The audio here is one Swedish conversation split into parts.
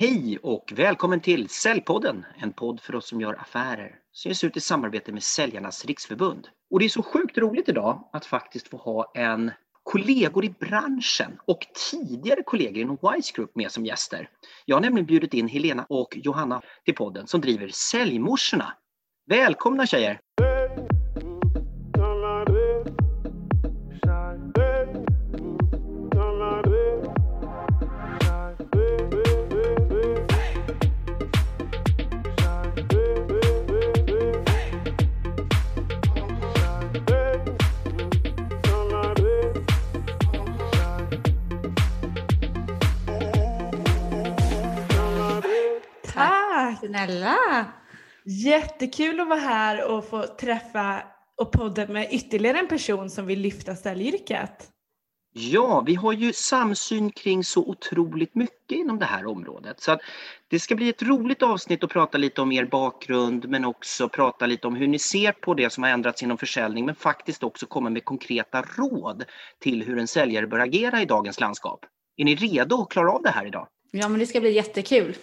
Hej och välkommen till Säljpodden, en podd för oss som gör affärer som ges ut i samarbete med Säljarnas Riksförbund. Och det är så sjukt roligt idag att faktiskt få ha en kollegor i branschen och tidigare kollegor inom Wise Group med som gäster. Jag har nämligen bjudit in Helena och Johanna till podden som driver Säljmorsorna. Välkomna tjejer! Snälla! Jättekul att vara här och få träffa och podda med ytterligare en person som vill lyfta säljyrket. Ja, vi har ju samsyn kring så otroligt mycket inom det här området. Så att det ska bli ett roligt avsnitt att prata lite om er bakgrund men också prata lite om hur ni ser på det som har ändrats inom försäljning men faktiskt också komma med konkreta råd till hur en säljare bör agera i dagens landskap. Är ni redo att klara av det här idag? Ja, men det ska bli jättekul.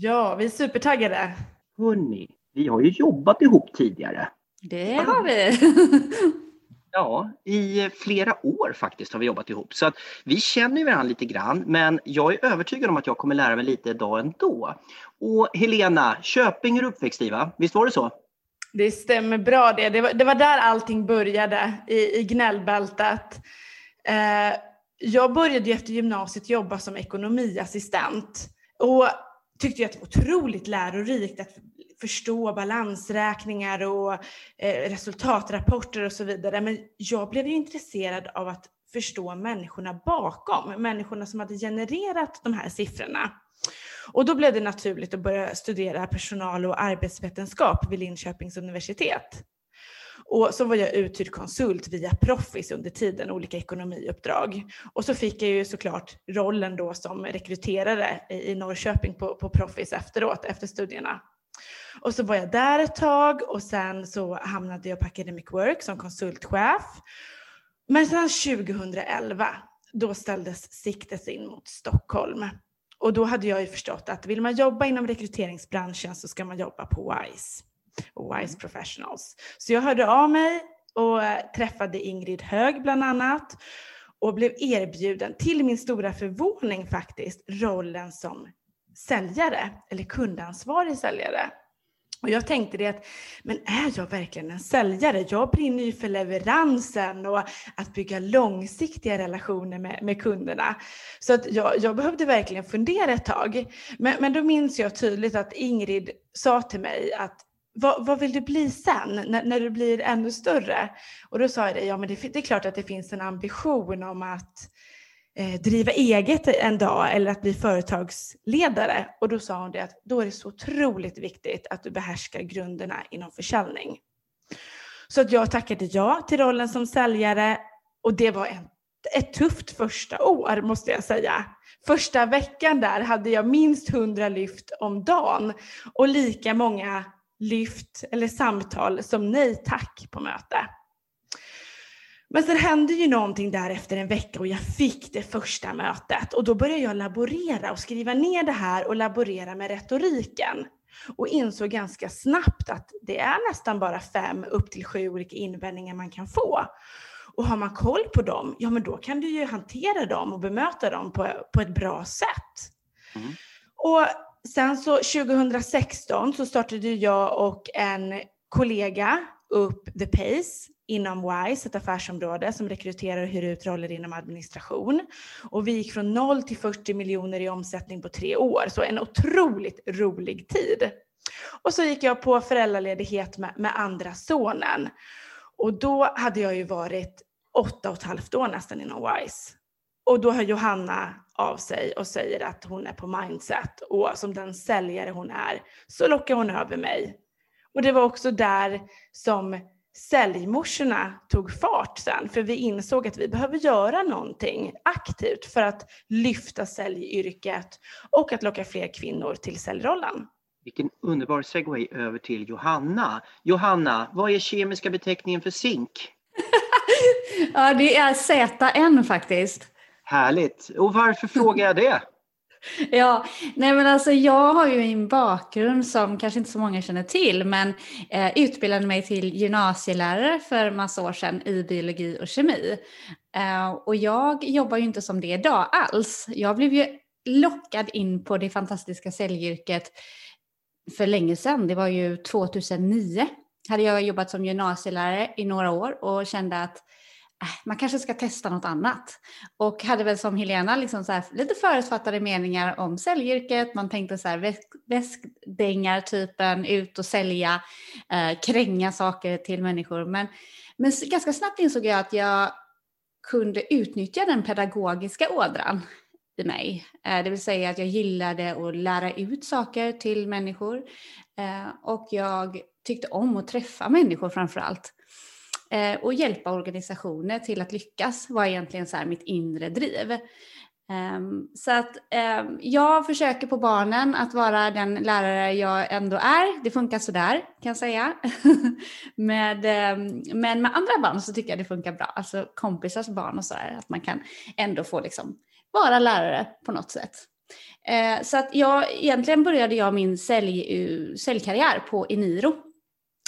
Ja, vi är supertaggade. Hörni, vi har ju jobbat ihop tidigare. Det har vi. Ja, i flera år faktiskt har vi jobbat ihop. Så att vi känner varandra lite grann, men jag är övertygad om att jag kommer lära mig lite idag ändå. Och Helena, Köping är uppväxt i va? Visst var det så? Det stämmer bra det. Det var, det var där allting började, i, i gnällbältet. Eh, jag började ju efter gymnasiet jobba som ekonomiassistent. Och tyckte jag att det var otroligt lärorikt att förstå balansräkningar och eh, resultatrapporter och så vidare. Men jag blev ju intresserad av att förstå människorna bakom, människorna som hade genererat de här siffrorna. Och då blev det naturligt att börja studera personal och arbetsvetenskap vid Linköpings universitet. Och så var jag uthyrd konsult via Proffis under tiden, olika ekonomiuppdrag. Och så fick jag ju såklart rollen då som rekryterare i Norrköping på, på Proffis efteråt, efter studierna. Och så var jag där ett tag och sen så hamnade jag på Academic Work som konsultchef. Men sen 2011, då ställdes siktet in mot Stockholm. Och då hade jag ju förstått att vill man jobba inom rekryteringsbranschen så ska man jobba på WISE och Wise Professionals. Så jag hörde av mig och eh, träffade Ingrid Hög bland annat och blev erbjuden, till min stora förvåning faktiskt, rollen som säljare eller kundansvarig säljare. Och jag tänkte det att, men är jag verkligen en säljare? Jag brinner ju för leveransen och att bygga långsiktiga relationer med, med kunderna. Så att jag, jag behövde verkligen fundera ett tag. Men, men då minns jag tydligt att Ingrid sa till mig att vad, vad, vill du bli sen när, när, du blir ännu större? Och då sa jag det, ja men det, det är klart att det finns en ambition om att eh, driva eget en dag eller att bli företagsledare. Och då sa hon det att då är det så otroligt viktigt att du behärskar grunderna inom försäljning. Så att jag tackade ja till rollen som säljare och det var en, ett tufft första år måste jag säga. Första veckan där hade jag minst 100 lyft om dagen och lika många lyft eller samtal som nej tack på möte. Men sen hände ju någonting där efter en vecka och jag fick det första mötet och då började jag laborera och skriva ner det här och laborera med retoriken och insåg ganska snabbt att det är nästan bara fem upp till sju olika invändningar man kan få. Och har man koll på dem, ja men då kan du ju hantera dem och bemöta dem på, på ett bra sätt. Mm. Och sen så 2016 så startade jag och en kollega upp The Pace inom WISE, ett affärsområde som rekryterar och hyr ut roller inom administration. Och vi gick från 0 till 40 miljoner i omsättning på tre år, så en otroligt rolig tid. Och så gick jag på föräldraledighet med, med andra sonen. Och då hade jag ju varit åtta och ett halvt år nästan inom WISE. Och då har Johanna av sig och säger att hon är på mindset och som den säljare hon är så lockar hon över mig. Och det var också där som säljmorsorna tog fart sen, för vi insåg att vi behöver göra någonting aktivt för att lyfta säljyrket och att locka fler kvinnor till säljrollen. Vilken underbar segway över till Johanna. Johanna, vad är kemiska beteckningen för zink? ja, det är ZN faktiskt. Härligt. Och varför frågar jag det? Ja, nej men alltså jag har ju en bakgrund som kanske inte så många känner till, men eh, utbildade mig till gymnasielärare för massa år sedan i biologi och kemi. Eh, och jag jobbar ju inte som det idag alls. Jag blev ju lockad in på det fantastiska säljyrket för länge sedan. Det var ju 2009. Hade jag jobbat som gymnasielärare i några år och kände att man kanske ska testa något annat. Och hade väl som Helena liksom så här, lite förutfattade meningar om säljyrket. Man tänkte så här väskdängar-typen, ut och sälja, eh, kränga saker till människor. Men, men ganska snabbt insåg jag att jag kunde utnyttja den pedagogiska ådran i mig. Eh, det vill säga att jag gillade att lära ut saker till människor eh, och jag tyckte om att träffa människor framför allt. Eh, och hjälpa organisationer till att lyckas var egentligen så mitt inre driv. Um, så att um, jag försöker på barnen att vara den lärare jag ändå är. Det funkar sådär kan jag säga. med, um, men med andra barn så tycker jag det funkar bra. Alltså kompisars barn och sådär. Att man kan ändå få liksom vara lärare på något sätt. Uh, så att jag, egentligen började jag min sälj, eh, säljkarriär på Eniro.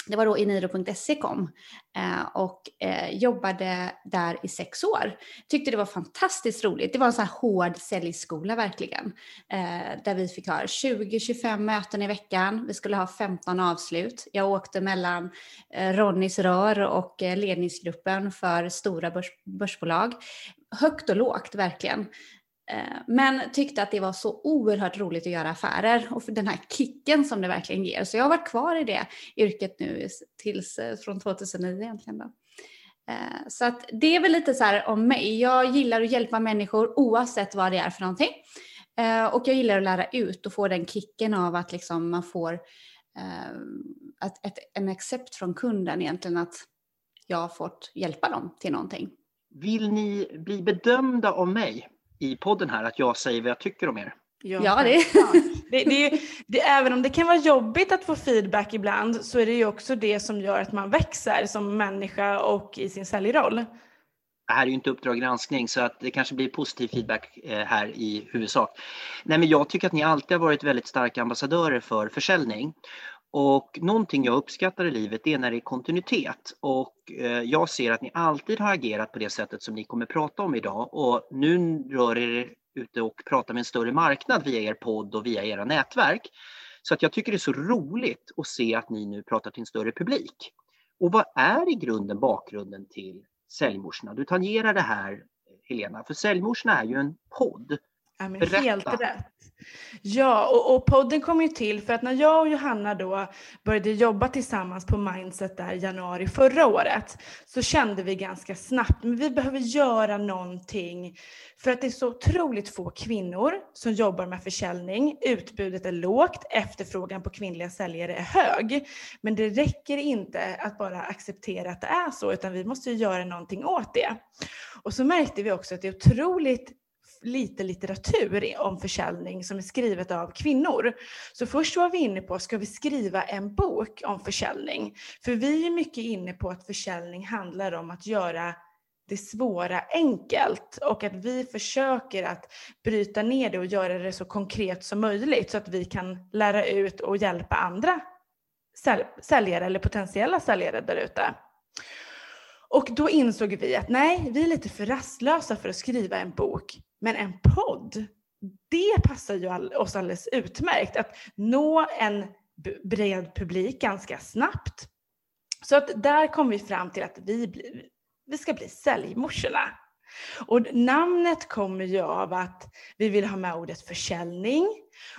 Det var då eniro.se kom eh, och eh, jobbade där i sex år. Tyckte det var fantastiskt roligt. Det var en sån här hård säljskola verkligen. Eh, där vi fick ha 20-25 möten i veckan. Vi skulle ha 15 avslut. Jag åkte mellan eh, Ronnys rör och eh, ledningsgruppen för stora börs, börsbolag. Högt och lågt verkligen. Eh, men tyckte att det var så oerhört roligt att göra affärer och för den här kicken som det verkligen ger. Så jag har varit kvar i det yrket nu tills eh, från 2009 egentligen. Då. Eh, så att det är väl lite så här om mig. Jag gillar att hjälpa människor oavsett vad det är för någonting. Och jag gillar att lära ut och få den kicken av att liksom man får ett, ett, en accept från kunden egentligen att jag har fått hjälpa dem till någonting. Vill ni bli bedömda av mig? I podden här att jag säger vad jag tycker om er. Ja, ja det. det, det, det, Även om det kan vara jobbigt att få feedback ibland så är det ju också det som gör att man växer som människa och i sin säljroll. Det här är ju inte Uppdrag granskning så att det kanske blir positiv feedback eh, här i huvudsak. Nej, men jag tycker att ni alltid har varit väldigt starka ambassadörer för försäljning. Och någonting jag uppskattar i livet är när det är kontinuitet och eh, jag ser att ni alltid har agerat på det sättet som ni kommer prata om idag och nu rör er ute och pratar med en större marknad via er podd och via era nätverk. Så att jag tycker det är så roligt att se att ni nu pratar till en större publik. Och vad är i grunden bakgrunden till Säljmorsorna? Du tangerar det här Helena, för Säljmorsorna är ju en podd Ja, men helt rätt. Ja, och, och, podden kom ju till för att när jag och Johanna då började jobba tillsammans på Mindset där i januari förra året så kände vi ganska snabbt att vi behöver göra någonting för att det är så otroligt få kvinnor som jobbar med försäljning. Utbudet är lågt, efterfrågan på kvinnliga säljare är hög. Men det räcker inte att bara acceptera att det är så utan vi måste göra någonting åt det. Och så märkte vi också att det är otroligt lite litteratur om försäljning som är skrivet av kvinnor. Så först var vi inne på, ska vi skriva en bok om försäljning? För vi är mycket inne på att försäljning handlar om att göra det svåra enkelt och att vi försöker att bryta ner det och göra det så konkret som möjligt så att vi kan lära ut och hjälpa andra säljare eller potentiella säljare där ute. Och då insåg vi att nej, vi är lite för rastlösa för att skriva en bok. Men en podd, det passar ju oss alldeles utmärkt. Att nå en bred publik ganska snabbt. Så att där kom vi fram till att vi, bli, vi ska bli säljmorsorna. Och namnet kommer ju av att vi vill ha med ordet försäljning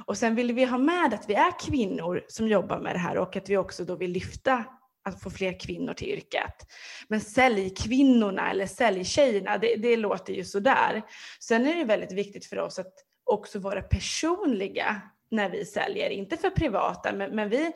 och sen vill vi ha med att vi är kvinnor som jobbar med det här och att vi också då vill lyfta att få fler kvinnor till yrket. Men säljkvinnorna eller säljtjejerna, det, det låter ju sådär. Sen är det väldigt viktigt för oss att också vara personliga när vi säljer, inte för privata, men, men vi,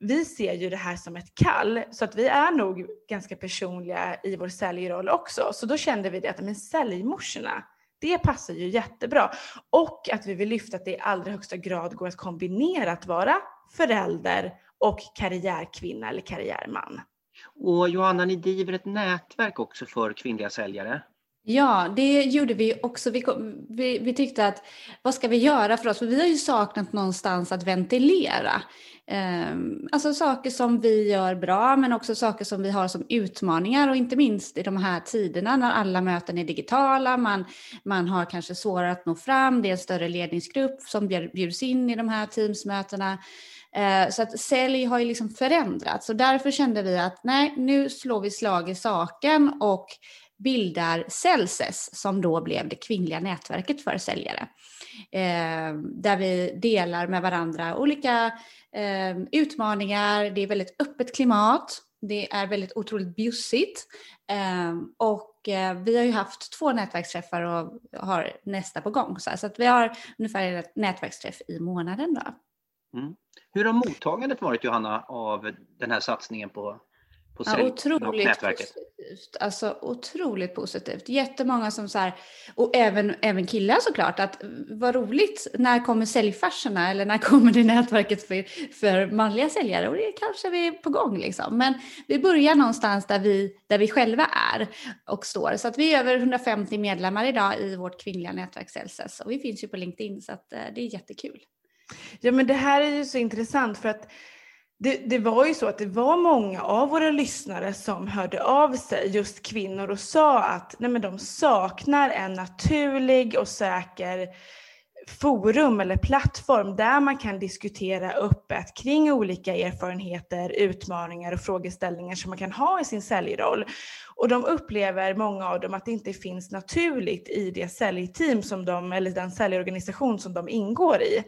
vi ser ju det här som ett kall, så att vi är nog ganska personliga i vår säljroll också. Så då kände vi det att men säljmorsorna, det passar ju jättebra. Och att vi vill lyfta att det i allra högsta grad går att kombinera att vara förälder och karriärkvinna eller karriärman. Och Johanna, ni driver ett nätverk också för kvinnliga säljare. Ja, det gjorde vi också. Vi, vi, vi, tyckte att vad ska vi göra för oss? För vi har ju saknat någonstans att ventilera. Um, alltså saker som vi gör bra men också saker som vi har som utmaningar och inte minst i de här tiderna när alla möten är digitala, man, man har kanske svårare att nå fram, det är en större ledningsgrupp som bjuds in i de här Teamsmötena. Eh, så att sälj har ju liksom förändrats och därför kände vi att nej, nu slår vi slag i saken och bildar Celses som då blev det kvinnliga nätverket för säljare. Eh, där vi delar med varandra olika eh, utmaningar, det är väldigt öppet klimat, det är väldigt otroligt bjussigt eh, och eh, vi har ju haft två nätverksträffar och har nästa på gång. Så, så att vi har ungefär en nätverksträff i månaden. Då. Mm. Hur har mottagandet varit Johanna av den här satsningen på på ja, otroligt positivt. Alltså otroligt positivt. Jättemånga som så här, och även, även killar såklart, att vad roligt, när kommer säljfarserna eller när kommer det nätverket för, för manliga säljare? Och det kanske vi är på gång liksom. Men vi börjar någonstans där vi, där vi själva är och står. Så att vi är över 150 medlemmar idag i vårt kvinnliga nätverk Celsius och vi finns ju på LinkedIn så att eh, det är jättekul. Ja men det här är ju så intressant för att det, det, var ju så att det var många av våra lyssnare som hörde av sig, just kvinnor, och sa att nej men de saknar en naturlig och säker forum eller plattform där man kan diskutera öppet kring olika erfarenheter, utmaningar och frågeställningar som man kan ha i sin säljroll. Och de upplever, många av dem, att det inte finns naturligt i det säljteam som de, eller den säljorganisation som de ingår i.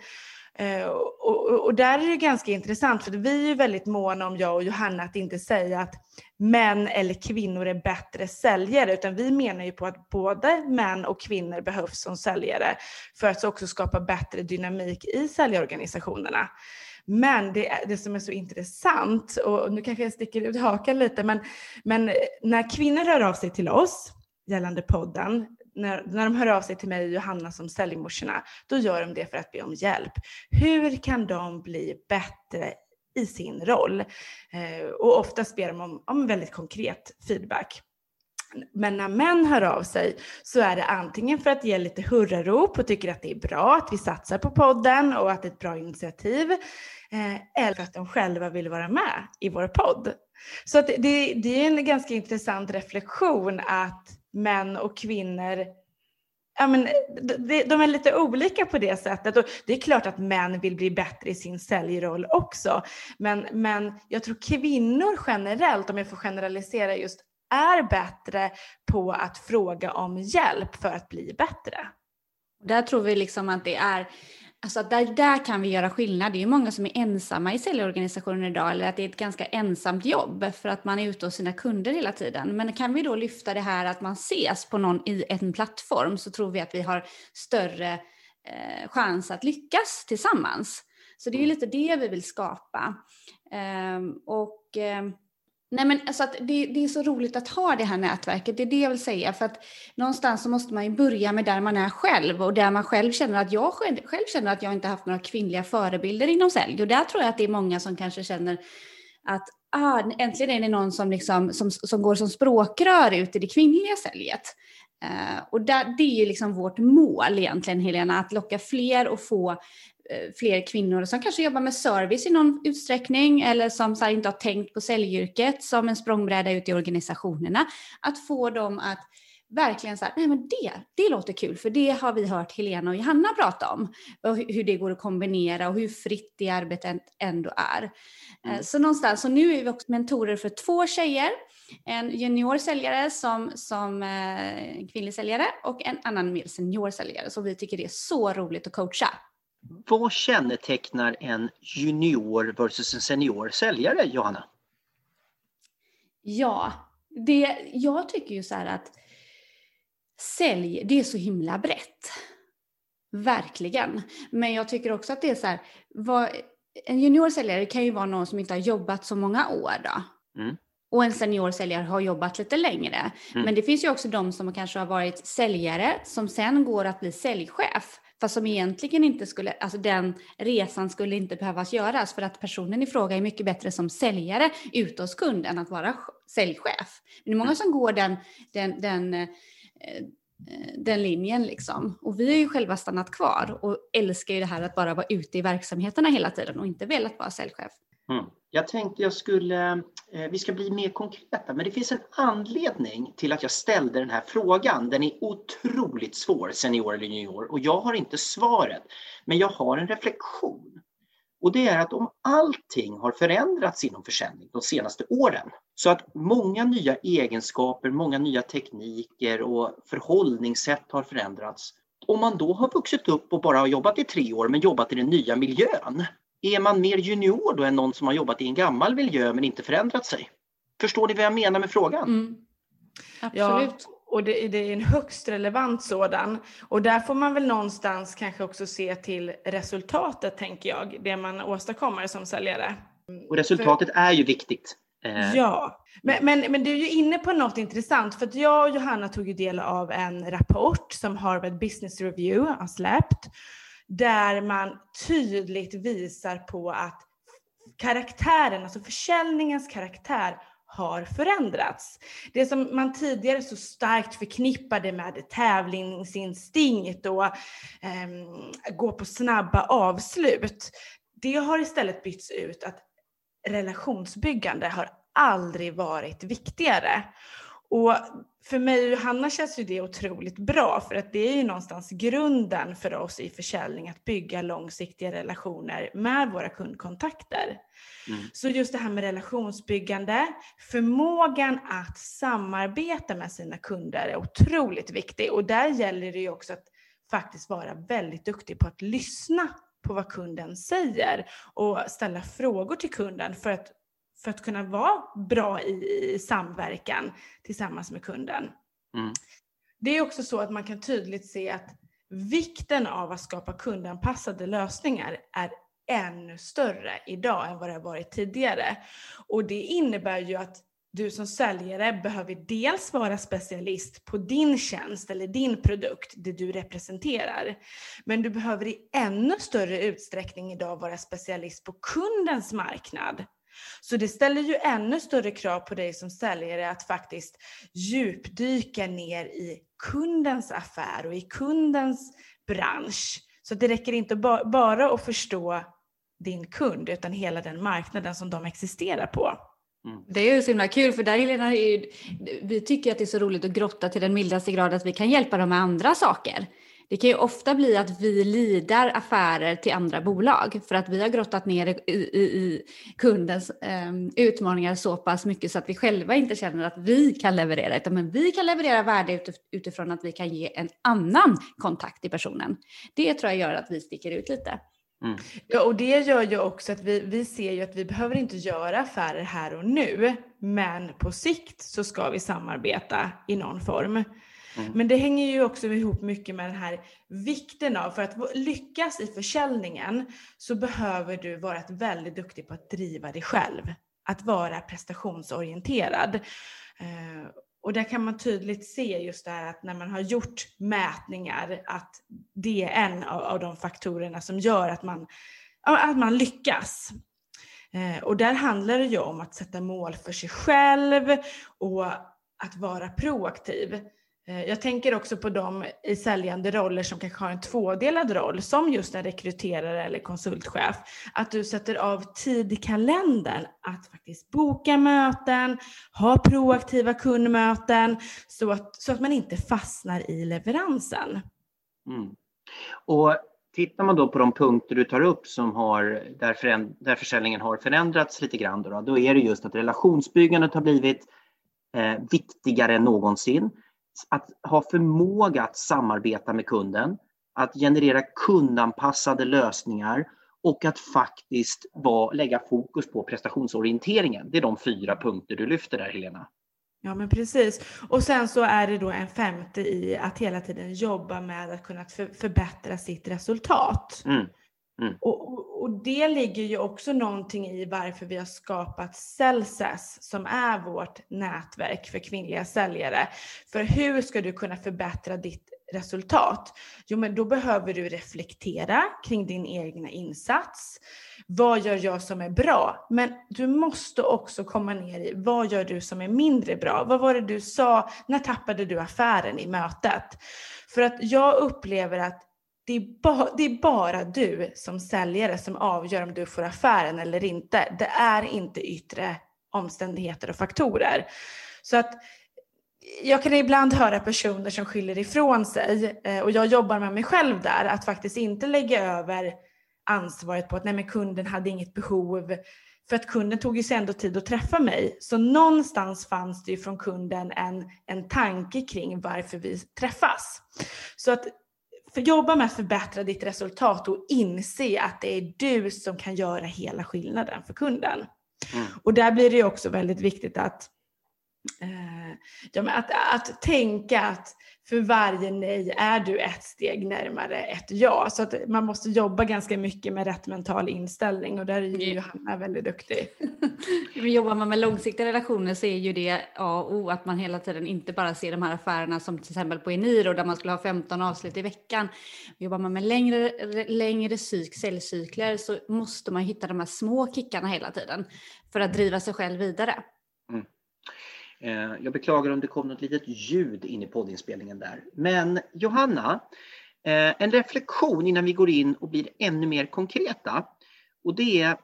Eh, och, och, där är det ganska intressant för vi är ju väldigt måna om, jag och Johanna, att inte säga att män eller kvinnor är bättre säljare, utan vi menar ju på att både män och kvinnor behövs som säljare för att också skapa bättre dynamik i säljorganisationerna. Men det, det som är så intressant, och nu kanske jag sticker ut hakan lite, men, men när kvinnor hör av sig till oss gällande podden, när, när de hör av sig till mig och Johanna som säljmorsorna, då gör de det för att be om hjälp. Hur kan de bli bättre i sin roll? Eh, och oftast ber de om, om väldigt konkret feedback. Men när män hör av sig så är det antingen för att ge lite hurrarop och tycker att det är bra att vi satsar på podden och att det är ett bra initiativ. Eh, eller för att de själva vill vara med i vår podd. Så att det, det är en ganska intressant reflektion att män och kvinnor Ja, men de är lite olika på det sättet. Och det är klart att män vill bli bättre i sin säljroll också. Men, men jag tror kvinnor generellt, om jag får generalisera just, är bättre på att fråga om hjälp för att bli bättre. Där tror vi liksom att det är Alltså där, där kan vi göra skillnad. Det är ju många som är ensamma i säljorganisationen idag eller att det är ett ganska ensamt jobb för att man är ute hos sina kunder hela tiden. Men kan vi då lyfta det här att man ses på någon i en plattform så tror vi att vi har större eh, chans att lyckas tillsammans. Så det är ju lite det vi vill skapa. Eh, och eh, Nej men alltså att det, det, är så roligt att ha det här nätverket, det är det jag vill säga. För att någonstans så måste man ju börja med där man är själv och där man själv känner att jag själv, själv känner att jag inte haft några kvinnliga förebilder inom sälj. Och där tror jag att det är många som kanske känner att ah, äntligen är det någon som, liksom, som, som går som språkrör ut i det kvinnliga säljet. Uh, och där, det är ju liksom vårt mål egentligen Helena, att locka fler och få Eh, fler kvinnor som kanske jobbar med service i någon utsträckning eller som så inte har tänkt på säljyrket som en språngbräda ut i organisationerna. Att få dem att verkligen så nej men det, det låter kul för det har vi hört Helena och Johanna prata om. Och hur det går att kombinera och hur fritt det arbetet ändå är. Eh, mm. Så någonstans, så nu är vi också mentorer för två tjejer. En junior säljare som, som eh, kvinnlig säljare och en annan mer senior säljare. Så vi tycker det är så roligt att coacha. Vad kännetecknar en junior versus en senior säljare, Johanna? Ja, det, jag tycker ju så här att sälj, det är så himla brett. Verkligen. Men jag tycker också att det är så här, vad, en junior säljare kan ju vara någon som inte har jobbat så många år då. Mm. Och en senior säljare har jobbat lite längre. Mm. Men det finns ju också de som kanske har varit säljare som sen går att bli säljchef. Fast som egentligen inte skulle, alltså den resan skulle inte behövas göras för att personen i fråga är mycket bättre som säljare ute hos kund än att vara säljchef. Men det är många mm. som går den, den, den eh, den linjen liksom. Och vi har ju själva stannat kvar och älskar ju det här att bara vara ute i verksamheterna hela tiden och inte velat vara säljchef. Mm. Jag tänkte jag skulle, eh, vi ska bli mer konkreta, men det finns en anledning till att jag ställde den här frågan. Den är otroligt svår, senior eller junior, och jag har inte svaret. Men jag har en reflektion. Och det är att om allting har förändrats inom försäljning de senaste åren, så att många nya egenskaper, många nya tekniker och förhållningssätt har förändrats. Om man då har vuxit upp och bara har jobbat i tre år men jobbat i den nya miljön, är man mer junior då än någon som har jobbat i en gammal miljö men inte förändrat sig? Förstår ni vad jag menar med frågan? Mm. Absolut. Ja, och det, det, är en högst relevant sådan. Och där får man väl någonstans kanske också se till resultatet, tänker jag, det man åstadkommer som säljare. Och resultatet för... är ju viktigt. Eh, ja, men, men, men, du är ju inne på något intressant för att jag och Johanna tog ju del av en rapport som Harvard Business Review har släppt där man tydligt visar på att karaktären, alltså försäljningens karaktär har förändrats. Det som man tidigare så starkt förknippade med tävlingsinstinkt och eh, gå på snabba avslut, det har istället bytts ut att relationsbyggande har aldrig varit viktigare. Och för mig och Johanna känns ju det otroligt bra för att det är ju någonstans grunden för oss i försäljning att bygga långsiktiga relationer med våra kundkontakter. Mm. Så just det här med relationsbyggande, förmågan att samarbeta med sina kunder är otroligt viktig och där gäller det ju också att faktiskt vara väldigt duktig på att lyssna på vad kunden säger och ställa frågor till kunden för att för att kunna vara bra i, i samverkan tillsammans med kunden. Mm. Det är också så att man kan tydligt se att vikten av att skapa kundanpassade lösningar är ännu större idag än vad det har varit tidigare. Och det innebär ju att du som säljare behöver dels vara specialist på din tjänst eller din produkt, det du representerar. Men du behöver i ännu större utsträckning idag vara specialist på kundens marknad. Så det ställer ju ännu större krav på dig som säljare att faktiskt djupdyka ner i kundens affär och i kundens bransch. Så det räcker inte bara att förstå din kund utan hela den marknaden som de existerar på. Mm. Det är ju så himla kul för där Helena, vi tycker att det är så roligt att grotta till den mildaste grad att vi kan hjälpa dem med andra saker. Det kan ju ofta bli att vi lidar affärer till andra bolag för att vi har grottat ner i, i, i kundens eh, utmaningar så pass mycket så att vi själva inte känner att vi kan leverera, utan men vi kan leverera värde utifrån att vi kan ge en annan kontakt till personen. Det tror jag gör att vi sticker ut lite. Mm. Ja, och det gör ju också att vi, vi ser ju att vi behöver inte göra affärer här och nu, men på sikt så ska vi samarbeta i någon form. Mm. Men det hänger ju också ihop mycket med den här vikten av, för att lyckas i försäljningen så behöver du vara väldigt duktig på att driva dig själv. Att vara prestationsorienterad. Eh, och där kan man tydligt se just det här att när man har gjort mätningar att det är en av, av de faktorerna som gör att man, att man lyckas. Eh, och där handlar det ju om att sätta mål för sig själv och att vara proaktiv. Eh, jag tänker också på de i säljande roller som kanske har en tvådelad roll, som just en rekryterare eller konsultchef. Att du sätter av tid i kalendern att faktiskt boka möten, ha proaktiva kundmöten, så att, så att man inte fastnar i leveransen. Mm. Och Tittar man då på de punkter du tar upp som har, där, föränd, där försäljningen har förändrats lite grann, då, då är det just att relationsbyggandet har blivit eh, viktigare än någonsin att ha förmåga att samarbeta med kunden, att generera kundanpassade lösningar och att faktiskt var, lägga fokus på prestationsorienteringen. Det är de fyra punkter du lyfter där, Helena. Ja, men precis. Och sen så är det då en femte i att hela tiden jobba med att kunna förbättra sitt resultat. Mm. Mm. Och, och, och, det ligger ju också någonting i varför vi har skapat Celsius som är vårt nätverk för kvinnliga säljare. För hur ska du kunna förbättra ditt resultat? Jo, men då behöver du reflektera kring din egna insats. Vad gör jag som är bra? Men du måste också komma ner i vad gör du som är mindre bra? Vad var det du sa? När tappade du affären i mötet? För att jag upplever att det är, ba, det är bara du som säljare som avgör om du får affären eller inte. Det är inte yttre omständigheter och faktorer. Så att jag kan ibland höra personer som skyller ifrån sig eh, och jag jobbar med mig själv där, att faktiskt inte lägga över ansvaret på att nej men kunden hade inget behov. För att kunden tog ju sig ändå tid att träffa mig. Så någonstans fanns det ju från kunden en, en tanke kring varför vi träffas. Så att för jobba med att förbättra ditt resultat och inse att det är du som kan göra hela skillnaden för kunden. Mm. Och där blir det också väldigt viktigt att, eh, ja, att, att tänka att för varje nej är du ett steg närmare ett ja. Så att man måste jobba ganska mycket med rätt mental inställning och där är ju Johanna väldigt duktig. Men jobbar man med långsiktiga relationer så är ju det A och O att man hela tiden inte bara ser de här affärerna som till exempel på Eniro där man skulle ha 15 avslut i veckan. Jobbar man med längre, längre psyk, säljcykler så måste man hitta de här små kickarna hela tiden för att driva sig själv vidare. Mm. Eh, jag beklagar om det kom något litet ljud in i poddinspelningen där. Men Johanna, eh, en reflektion innan vi går in och blir ännu mer konkreta. Och det är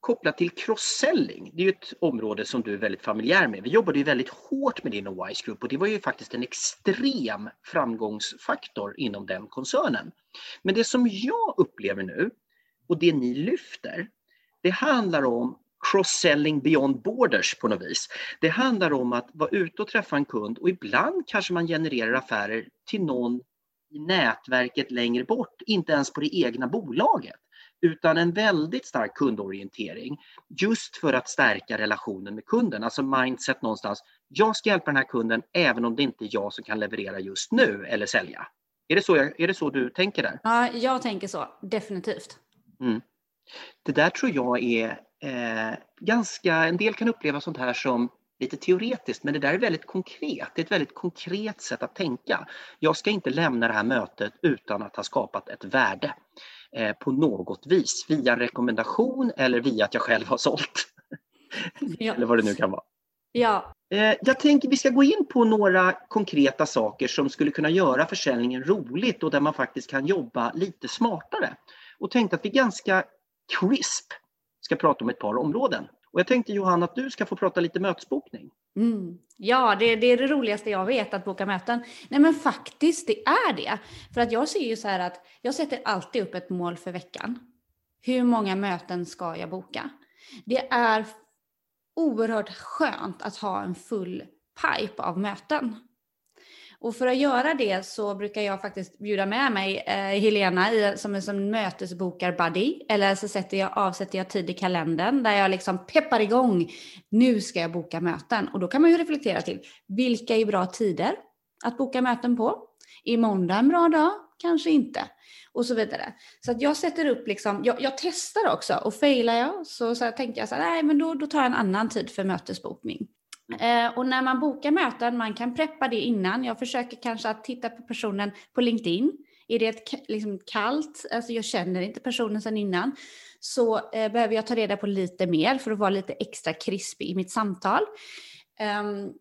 kopplat till cross-selling. Det är ju ett område som du är väldigt familjär med. Vi jobbade ju väldigt hårt med din Wise Group och det var ju faktiskt en extrem framgångsfaktor inom den koncernen. Men det som jag upplever nu och det ni lyfter, det handlar om cross-selling beyond borders på något vis. Det handlar om att vara ute och träffa en kund och ibland kanske man genererar affärer till någon i nätverket längre bort, inte ens på det egna bolaget utan en väldigt stark kundorientering just för att stärka relationen med kunden. Alltså mindset någonstans. Jag ska hjälpa den här kunden även om det inte är jag som kan leverera just nu eller sälja. Är det så, jag, är det så du tänker där? Ja, jag tänker så. Definitivt. Mm. Det där tror jag är eh, ganska, en del kan uppleva sånt här som lite teoretiskt, men det där är väldigt konkret. Det är ett väldigt konkret sätt att tänka. Jag ska inte lämna det här mötet utan att ha skapat ett värde eh, på något vis, via en rekommendation eller via att jag själv har sålt. Ja. eller vad det nu kan vara. Ja. Eh, jag tänker vi ska gå in på några konkreta saker som skulle kunna göra försäljningen roligt och där man faktiskt kan jobba lite smartare. Och tänkte att vi ganska crisp ska prata om ett par områden. Och jag tänkte Johanna att du ska få prata lite mötesbokning. Mm. Ja, det, det, är det roligaste jag vet, att boka möten. Nej men faktiskt, det är det. För att jag ser ju så här att jag sätter alltid upp ett mål för veckan. Hur många möten ska jag boka? Det är oerhört skönt att ha en full pipe av möten. Och för att göra det så brukar jag faktiskt bjuda med mig eh, Helena i, som en som mötesbokar-buddy. Eller så sätter jag, avsätter jag tid i kalendern där jag liksom peppar igång. Nu ska jag boka möten. Och då kan man ju reflektera till vilka är bra tider att boka möten på. Är måndag en bra dag? Kanske inte. Och så vidare. Så att jag sätter upp liksom, jag, jag testar också och failar jag så, så tänker jag så här, nej men då, då tar jag en annan tid för mötesbokning. Mm. Eh, och när man bokar möten, man kan preppa det innan. Jag försöker kanske att titta på personen på LinkedIn. Är det ett liksom, kallt, alltså jag känner inte personen sedan innan, så eh, behöver jag ta reda på lite mer för att vara lite extra krispig i mitt samtal. Um,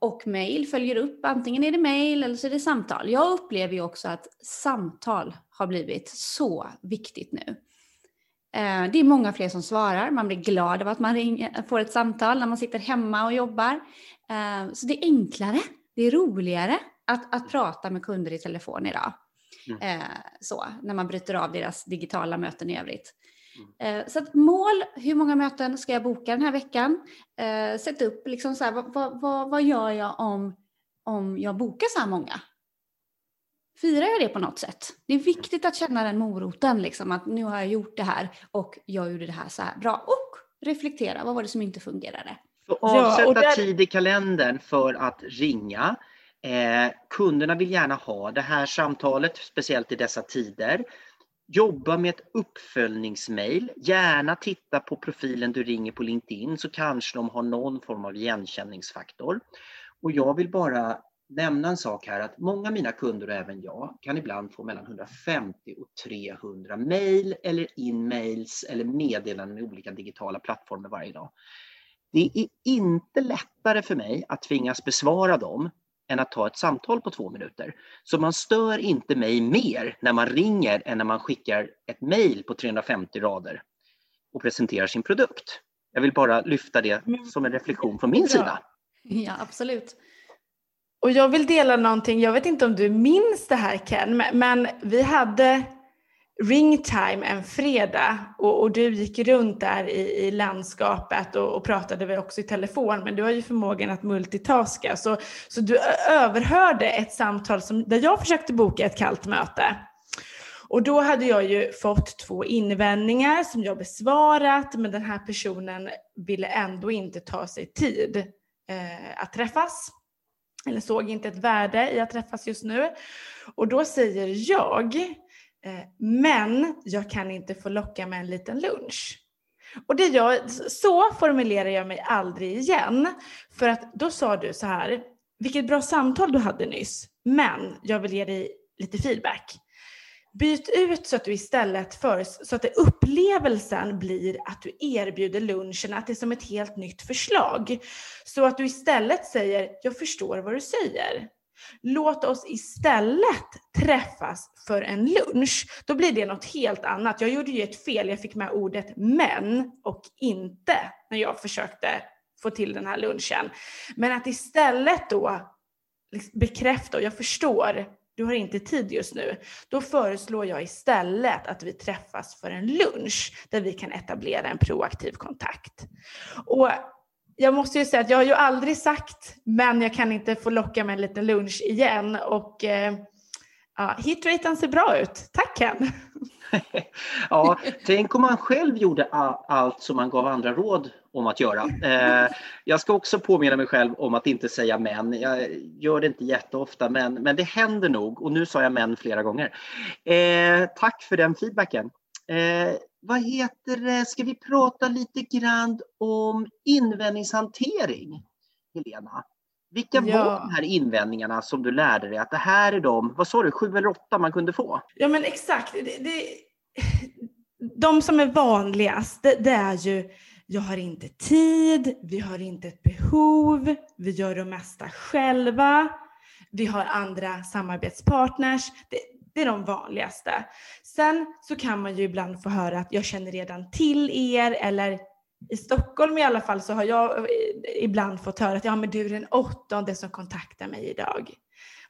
och mail följer upp, antingen är det mail eller så är det samtal. Jag upplever ju också att samtal har blivit så viktigt nu. Eh, det är många fler som svarar, man blir glad av att man ringer, får ett samtal när man sitter hemma och jobbar. Eh, så det är enklare, det är roligare att, att prata med kunder i telefon idag. Mm. Eh, så, när man bryter av deras digitala möten i övrigt. Mm. Så mål, hur många möten ska jag boka den här veckan? Sätt upp, liksom så här, vad, vad, vad gör jag om, om jag bokar så här många? Firar jag det på något sätt. Det är viktigt att känna den moroten, liksom, att nu har jag gjort det här och jag gjorde det här så här bra. Och reflektera, vad var det som inte fungerade? Så avsätta ja, där... tid i kalendern för att ringa. Eh, kunderna vill gärna ha det här samtalet, speciellt i dessa tider. Jobba med ett uppföljningsmail. Gärna titta på profilen du ringer på LinkedIn så kanske de har någon form av igenkänningsfaktor. Och jag vill bara nämna en sak här att många av mina kunder och även jag kan ibland få mellan 150 och 300 mejl eller in-mails eller meddelanden med olika digitala plattformar varje dag. Det är inte lättare för mig att tvingas besvara dem än att ta ett samtal på två minuter. Så man stör inte mig mer när man ringer än när man skickar ett mejl på 350 rader och presenterar sin produkt. Jag vill bara lyfta det som en reflektion från min sida. Ja, absolut. Och jag vill dela någonting, jag vet inte om du minns det här Ken, men vi hade ringtime en fredag och, och, du gick runt där i, i landskapet och, och pratade väl också i telefon, men du har ju förmågan att multitaska. Så, så du överhörde ett samtal som, där jag försökte boka ett kallt möte. Och då hade jag ju fått två invändningar som jag besvarat, men den här personen ville ändå inte ta sig tid eh, att träffas. Eller såg inte ett värde i att träffas just nu. Och då säger jag, eh, men jag kan inte få locka med en liten lunch. Och det jag, så formulerar jag mig aldrig igen. För att då sa du så här, vilket bra samtal du hade nyss, men jag vill ge dig lite feedback. Byt ut så att du istället för, så att upplevelsen blir att du erbjuder lunchen, att det är som ett helt nytt förslag. Så att du istället säger, jag förstår vad du säger. Låt oss istället träffas för en lunch. Då blir det något helt annat. Jag gjorde ju ett fel, jag fick med ordet men och inte när jag försökte få till den här lunchen. Men att istället då liksom, bekräfta, och jag förstår, du har inte tid just nu. Då föreslår jag istället att vi träffas för en lunch där vi kan etablera en proaktiv kontakt. Och jag måste ju säga att jag har ju aldrig sagt, men jag kan inte få locka med en liten lunch igen. Och eh, ja, hitraten ser bra ut. Tack Ken! ja, tänk om man själv gjorde allt som man gav andra råd om att göra. Eh, jag ska också påminna mig själv om att inte säga men. Jag gör det inte jätteofta, men, men det händer nog. Och nu sa jag men flera gånger. Eh, tack för den feedbacken. Eh, vad heter det? Ska vi prata lite grann om invändningshantering, Helena? Vilka ja. var de här invändningarna som du lärde dig att det här är de, vad sa du, sju eller åtta man kunde få? Ja men exakt. Det, det, de som är vanligast, det, det är ju jag har inte tid, vi har inte ett behov, vi gör det mesta själva, vi har andra samarbetspartners. Det, det är de vanligaste. Sen så kan man ju ibland få höra att jag känner redan till er eller i Stockholm i alla fall så har jag eh, ibland fått höra att ja men du är den åttonde som kontaktar mig idag.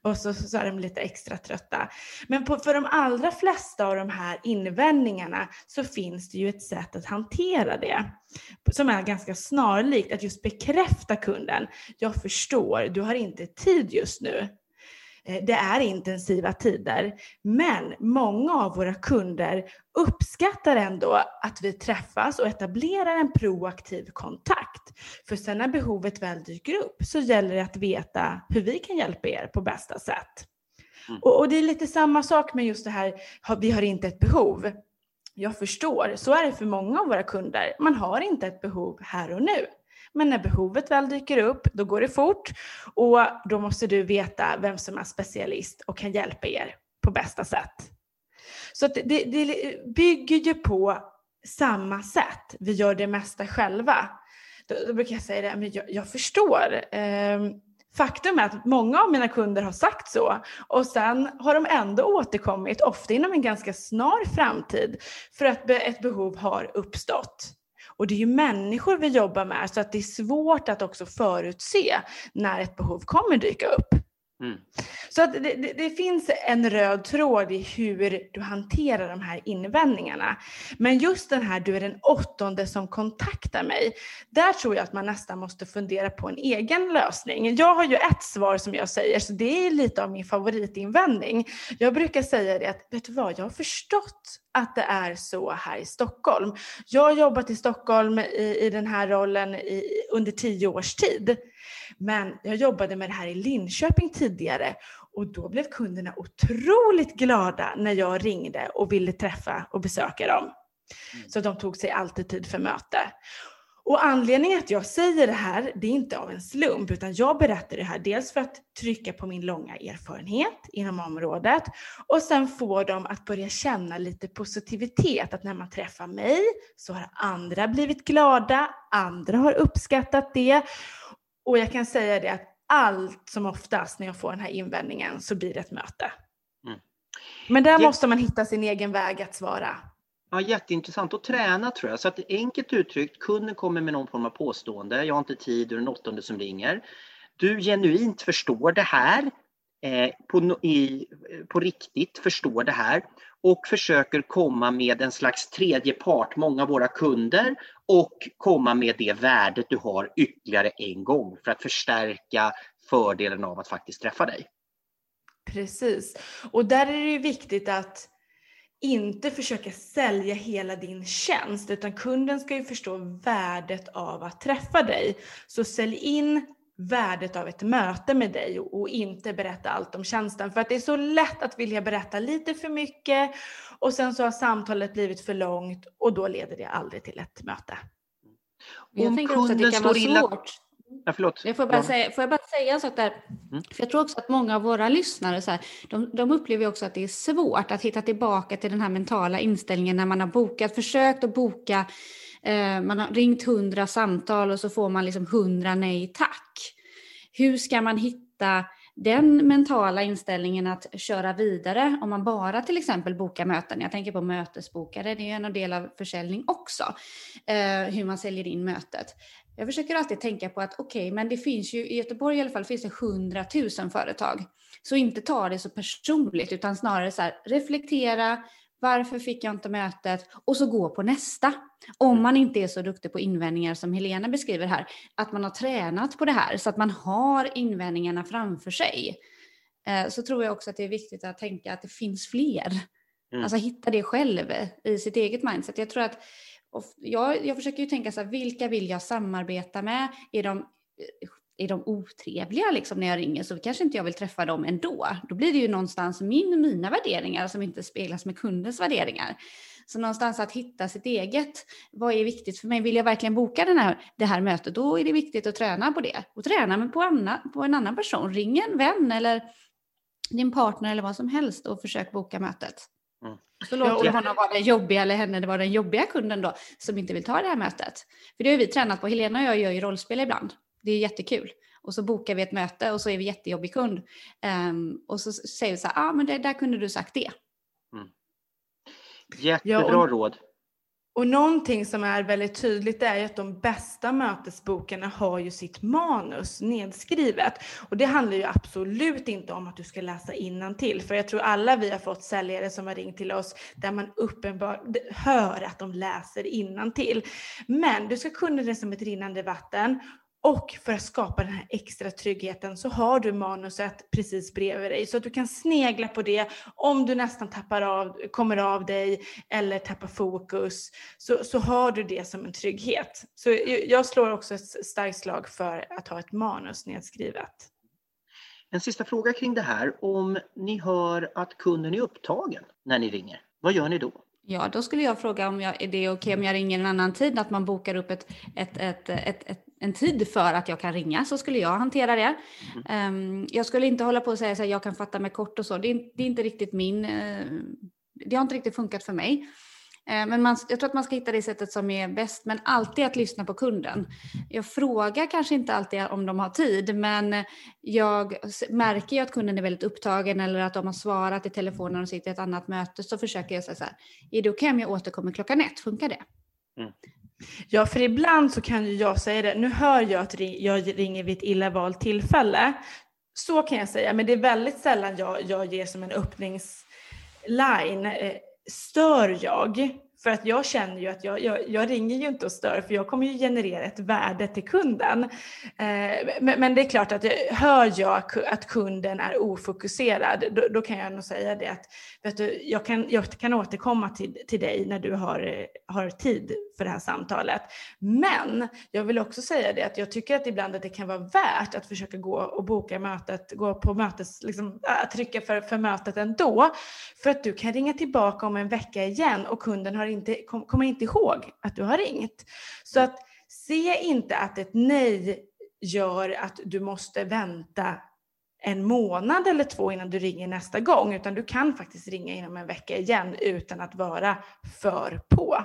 Och så, så är de lite extra trötta. Men på, för de allra flesta av de här invändningarna så finns det ju ett sätt att hantera det som är ganska snarlikt att just bekräfta kunden. Jag förstår, du har inte tid just nu. Eh, det är intensiva tider, men många av våra kunder uppskattar ändå att vi träffas och etablerar en proaktiv kontakt. För sen när behovet väl dyker upp så gäller det att veta hur vi kan hjälpa er på bästa sätt. Mm. Och, och, det är lite samma sak med just det här, vi har inte ett behov. Jag förstår, så är det för många av våra kunder. Man har inte ett behov här och nu. Men när behovet väl dyker upp, då går det fort och då måste du veta vem som är specialist och kan hjälpa er på bästa sätt. Så det, det bygger ju på samma sätt. Vi gör det mesta själva. Då, då brukar jag säga det, men jag, jag förstår. Ehm, faktum är att många av mina kunder har sagt så och sen har de ändå återkommit, ofta inom en ganska snar framtid, för att ett behov har uppstått. Och det är ju människor vi jobbar med så att det är svårt att också förutse när ett behov kommer dyka upp. Mm. Så att det, det, det, finns en röd tråd i hur du hanterar de här invändningarna. Men just den här, du är den åttonde som kontaktar mig, där tror jag att man nästan måste fundera på en egen lösning. Jag har ju ett svar som jag säger, så det är lite av min favoritinvändning. Jag brukar säga det att, vet du vad, jag har förstått att det är så här i Stockholm. Jag har jobbat i Stockholm i, i den här rollen i, under tio års tid. Men jag jobbade med det här i Linköping tidigare och då blev kunderna otroligt glada när jag ringde och ville träffa och besöka dem. Mm. Så de tog sig alltid tid för möte. Och anledningen att jag säger det här, det är inte av en slump, utan jag berättar det här dels för att trycka på min långa erfarenhet inom området och sen få dem att börja känna lite positivitet, att när man träffar mig så har andra blivit glada, andra har uppskattat det och jag kan säga det att allt som oftast när jag får den här invändningen så blir det ett möte. Mm. Men där måste man hitta sin egen väg att svara. Ja, jätteintressant att träna tror jag. Så att enkelt uttryckt, kunden kommer med någon form av påstående. Jag har inte tid, du är den åttonde som ringer. Du genuint förstår det här eh, på, i, på riktigt, förstår det här och försöker komma med en slags tredje part, många av våra kunder och komma med det värdet du har ytterligare en gång för att förstärka fördelen av att faktiskt träffa dig. Precis. Och där är det ju viktigt att inte försöka sälja hela din tjänst utan kunden ska ju förstå värdet av att träffa dig. Så sälj in värdet av ett möte med dig och inte berätta allt om tjänsten. För att det är så lätt att vilja berätta lite för mycket och sen så har samtalet blivit för långt och då leder det aldrig till ett möte. Jag tänker också att det kan vara svårt Ja, förlåt. Jag får, bara säga, får jag bara säga en sak där? Mm. För jag tror också att många av våra lyssnare, så här, de, de upplever också att det är svårt att hitta tillbaka till den här mentala inställningen när man har bokat, försökt att boka, Eh, man har ringt hundra samtal och så får man liksom hundra nej tack. Hur ska man hitta den mentala inställningen att köra vidare om man bara till exempel bokar möten. Jag tänker på mötesbokare, det är en del av försäljning också, eh, hur man säljer in mötet. Jag försöker alltid tänka på att okej, okay, men det finns ju i Göteborg i alla fall finns det 100 000 företag. Så inte ta det så personligt utan snarare så här, reflektera, varför fick jag inte mötet? Och så gå på nästa. Om man inte är så duktig på invändningar som Helena beskriver här, att man har tränat på det här så att man har invändningarna framför sig. Eh, så tror jag också att det är viktigt att tänka att det finns fler. Mm. Alltså hitta det själv i sitt eget mindset. Jag tror att jag, jag försöker ju tänka så här, vilka vill jag samarbeta med? Är de, är de otrevliga liksom när jag ringer så kanske inte jag vill träffa dem ändå. Då blir det ju någonstans min mina värderingar som inte speglas med kundens värderingar. Så någonstans att hitta sitt eget. Vad är viktigt för mig? Vill jag verkligen boka den här, det här mötet, då är det viktigt att träna på det. Och träna på, anna, på en annan person. Ring en vän eller din partner eller vad som helst och försök boka mötet. Mm. Så låter ja, honom vara den jobbiga, eller henne vara den jobbiga kunden då, som inte vill ta det här mötet. För det har vi tränat på. Helena och jag gör ju rollspel ibland. Det är jättekul. Och så bokar vi ett möte och så är vi jättejobbig kund. Um, och så säger vi så här, ah, men det, där kunde du sagt det. Mm. Jättebra ja, och, råd. Och någonting som är väldigt tydligt är att de bästa mötesbokarna har ju sitt manus nedskrivet. Och det handlar ju absolut inte om att du ska läsa till. För jag tror alla vi har fått säljare som har ringt till oss där man uppenbart hör att de läser till. Men du ska kunna det som ett rinnande vatten och för att skapa den här extra tryggheten så har du manuset precis bredvid dig så att du kan snegla på det om du nästan tappar av, kommer av dig eller tappar fokus så, så har du det som en trygghet. Så jag slår också ett starkt slag för att ha ett manus nedskrivet. En sista fråga kring det här. Om ni hör att kunden är upptagen när ni ringer, vad gör ni då? Ja, då skulle jag fråga om jag, är det okej okay om jag ringer en annan tid, att man bokar upp ett, ett, ett, ett, en tid för att jag kan ringa, så skulle jag hantera det. Mm. Um, jag skulle inte hålla på och säga att jag kan fatta mig kort och så, det är, det är inte riktigt min, uh, det har inte riktigt funkat för mig. Eh, men man, jag tror att man ska hitta det sättet som är bäst, men alltid att lyssna på kunden. Jag frågar kanske inte alltid om de har tid, men jag märker ju att kunden är väldigt upptagen eller att de har svarat i telefonen och sitter i ett annat möte, så försöker jag säga så här, är det okej okay om jag återkommer klockan ett? Funkar det? Mm. Ja, för ibland så kan ju jag säga det, nu hör jag att jag ringer vid ett illa valt tillfälle, så kan jag säga, men det är väldigt sällan jag, jag ger som en öppningsline eh, stör jag? För att jag känner ju att jag, jag, jag, ringer ju inte och stör för jag kommer ju generera ett värde till kunden. Eh, men, men, det är klart att hör jag att kunden är ofokuserad då, då, kan jag nog säga det att vet du, jag, kan, jag kan återkomma till, till dig när du har, eh, har tid för det här samtalet. Men jag vill också säga det att jag tycker att ibland att det kan vara värt att försöka gå och boka mötet, gå på mötes, liksom, äh, trycka för, för mötet ändå. För att du kan ringa tillbaka om en vecka igen och kunden har inte, kom, kommer inte ihåg att du har ringt. Så att se inte att ett nej gör att du måste vänta en månad eller två innan du ringer nästa gång, utan du kan faktiskt ringa inom en vecka igen utan att vara för på.